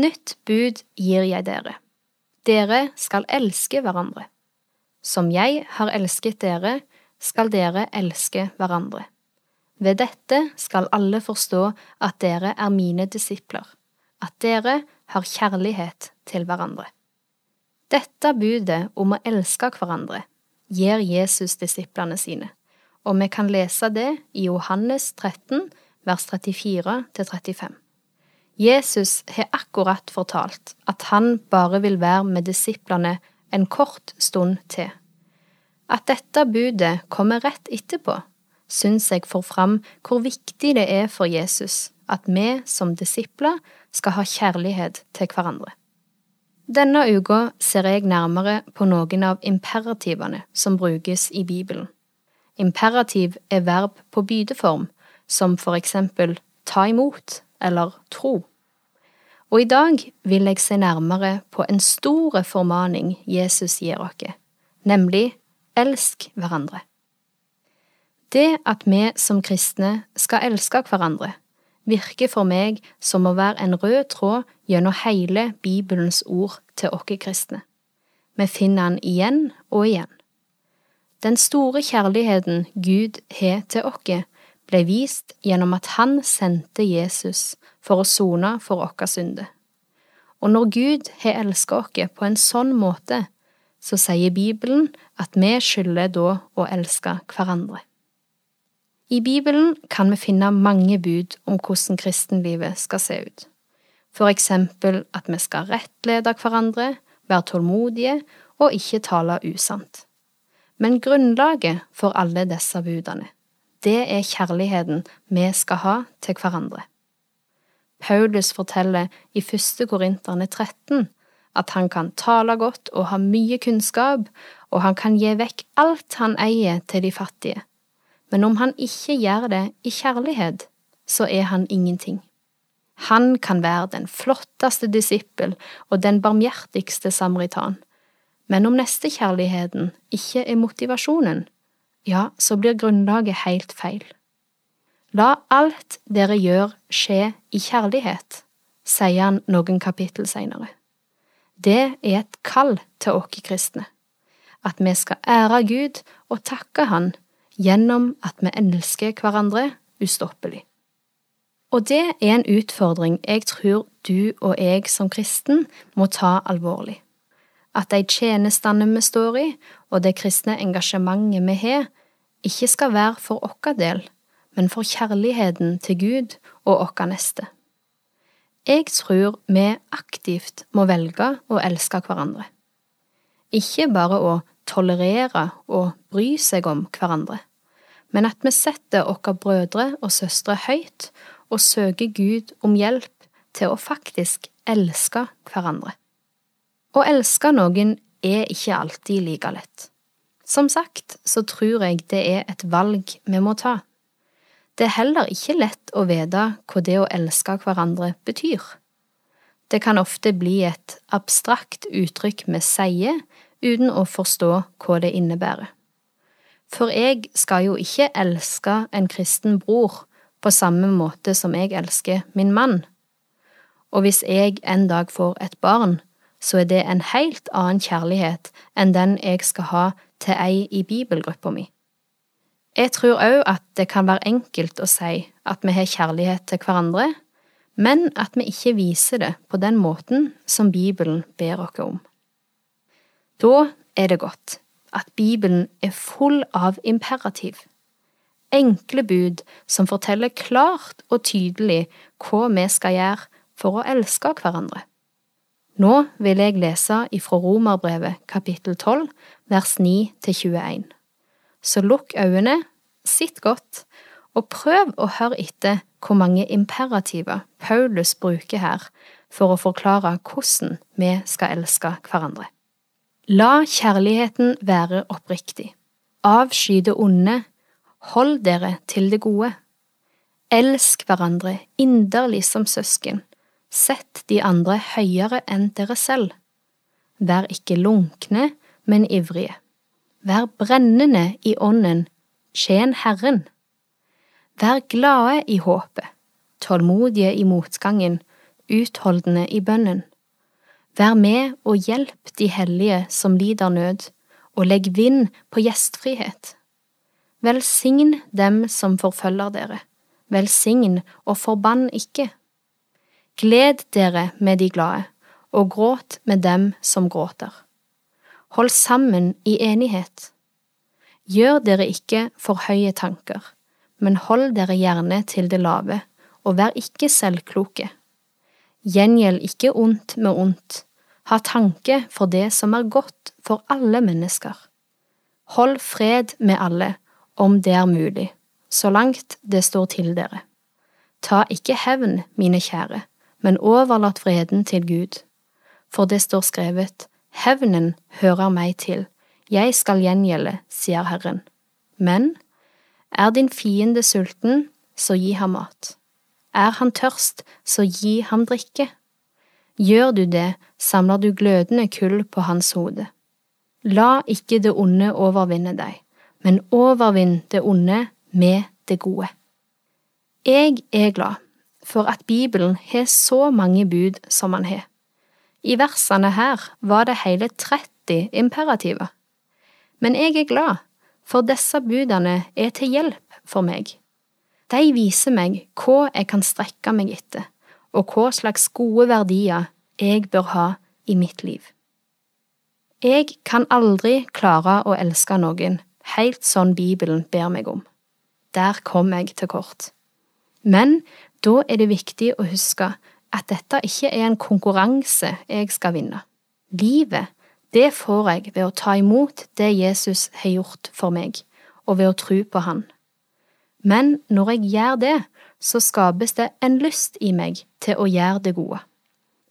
nytt bud gir jeg dere. Dere skal elske hverandre. Som jeg har elsket dere, skal dere elske hverandre. Ved dette skal alle forstå at dere er mine disipler, at dere har kjærlighet til hverandre. Dette budet om å elske hverandre gir Jesus disiplene sine, og vi kan lese det i Johannes 13, vers 34 35. Jesus har akkurat fortalt at han bare vil være med disiplene en kort stund til. At dette budet kommer rett etterpå, syns jeg får fram hvor viktig det er for Jesus at vi som disipler skal ha kjærlighet til hverandre. Denne uka ser jeg nærmere på noen av imperativene som brukes i Bibelen. Imperativ er verb på bydeform, som for eksempel ta imot eller tro. Og i dag vil jeg se nærmere på en stor formaning Jesus gir oss, nemlig elsk hverandre. Det at vi som kristne skal elske hverandre, virker for meg som å være en rød tråd gjennom hele Bibelens ord til oss kristne. Vi finner den igjen og igjen. Den store kjærligheten Gud har til oss, ble vist gjennom at Han sendte Jesus for å sone for våre synder. Og når Gud har elsket oss på en sånn måte, så sier Bibelen at vi skylder da å elske hverandre. I Bibelen kan vi finne mange bud om hvordan kristenlivet skal se ut. For eksempel at vi skal rettlede hverandre, være tålmodige og ikke tale usant. Men grunnlaget for alle disse budene, det er kjærligheten vi skal ha til hverandre. Paulus forteller i første Korinterne 13 at han kan tale godt og ha mye kunnskap, og han kan gi vekk alt han eier til de fattige. Men om han ikke gjør det i kjærlighet, så er han ingenting. Han kan være den flotteste disippel og den barmhjertigste samaritan, men om nestekjærligheten ikke er motivasjonen, ja, så blir grunnlaget helt feil. La alt dere gjør skje i kjærlighet, sier han noen kapittel senere. Det er et kall til oss kristne, at vi skal ære Gud og takke Han gjennom at vi elsker hverandre ustoppelig. Og det er en utfordring jeg tror du og jeg som kristen må ta alvorlig. At de tjenestene vi står i, og det kristne engasjementet vi har, ikke skal være for vår del, men for kjærligheten til Gud og vår neste. Jeg tror vi aktivt må velge å elske hverandre. Ikke bare å tolerere og bry seg om hverandre, men at vi setter våre brødre og søstre høyt og søker Gud om hjelp til å faktisk elske hverandre. Å elske noen er ikke alltid like lett. Som sagt så tror jeg det er et valg vi må ta. Det er heller ikke lett å vite hva det å elske hverandre betyr. Det kan ofte bli et abstrakt uttrykk vi sier uten å forstå hva det innebærer. For jeg skal jo ikke elske en kristen bror på samme måte som jeg elsker min mann. Og hvis jeg en dag får et barn, så er det en helt annen kjærlighet enn den jeg skal ha til ei i bibelgruppa mi. Jeg tror òg at det kan være enkelt å si at vi har kjærlighet til hverandre, men at vi ikke viser det på den måten som Bibelen ber oss om. Da er det godt at Bibelen er full av imperativ, enkle bud som forteller klart og tydelig hva vi skal gjøre for å elske hverandre. Nå vil jeg lese ifra Romerbrevet kapittel 12 vers 9 til 21. Så lukk øynene, sitt godt, og prøv å høre etter hvor mange imperativer Paulus bruker her for å forklare hvordan vi skal elske hverandre. La kjærligheten være oppriktig. Avsky det onde. Hold dere til det gode. Elsk hverandre inderlig som søsken. Sett de andre høyere enn dere selv. Vær ikke lunkne, men ivrige. Vær brennende i ånden, tjen Herren. Vær glade i håpet, tålmodige i motgangen, utholdende i bønnen. Vær med og hjelp de hellige som lider nød, og legg vind på gjestfrihet. Velsign dem som forfølger dere, velsign og forbann ikke. Gled dere med de glade, og gråt med dem som gråter. Hold sammen i enighet. Gjør dere ikke for høye tanker, men hold dere gjerne til det lave, og vær ikke selvkloke. Gjengjeld ikke ondt med ondt, ha tanke for det som er godt for alle mennesker. Hold fred med alle, om det er mulig, så langt det står til dere. Ta ikke hevn, mine kjære, men overlat vreden til Gud. For det står skrevet, Hevnen hører meg til, jeg skal gjengjelde, sier Herren. Men er din fiende sulten, så gi ham mat. Er han tørst, så gi ham drikke. Gjør du det, samler du glødende kull på hans hode. La ikke det onde overvinne deg, men overvinn det onde med det gode. Jeg er glad for at Bibelen har så mange bud som han har. I versene her var det hele 30 imperativer. Men jeg er glad, for disse budene er til hjelp for meg. De viser meg hva jeg kan strekke meg etter, og hva slags gode verdier jeg bør ha i mitt liv. Jeg kan aldri klare å elske noen helt sånn Bibelen ber meg om. Der kom jeg til kort. Men da er det viktig å huske at dette ikke er en konkurranse jeg skal vinne. Livet, det får jeg ved å ta imot det Jesus har gjort for meg, og ved å tro på Han. Men når jeg gjør det, så skapes det en lyst i meg til å gjøre det gode.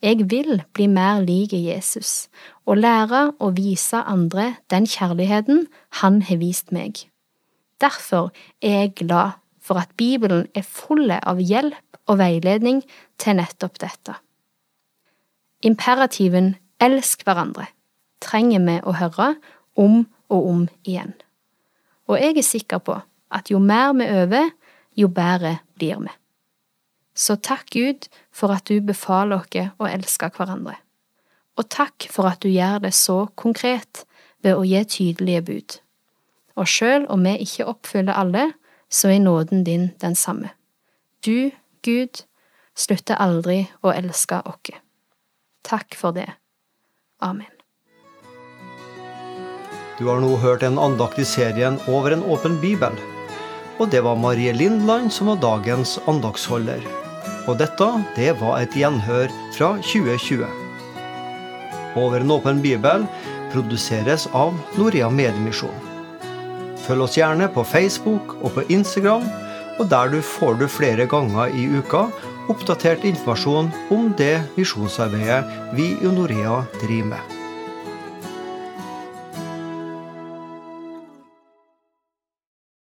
Jeg vil bli mer lik Jesus og lære å vise andre den kjærligheten han har vist meg. Derfor er jeg glad for at Bibelen er full av hjelp og veiledning til nettopp dette. Imperativen elsk hverandre trenger vi å høre om og om igjen. Og jeg er sikker på at jo mer vi øver, jo bedre blir vi. Så takk Gud for at du befaler oss å elske hverandre. Og takk for at du gjør det så konkret ved å gi tydelige bud. Og selv om vi ikke oppfyller alle, så er nåden din den samme. Du, Gud, slutter aldri å elske oss. Takk for det. Amen. Du har nå hørt en andakt i serien Over en åpen bibel. Og det var Marie Lindland som var dagens andaktsholder. Og dette, det var et gjenhør fra 2020. Over en åpen bibel produseres av Norea Mediemisjon. Følg oss gjerne på Facebook og på Instagram, og der du får du flere ganger i uka oppdatert informasjon om det misjonsarbeidet vi i Norea driver med.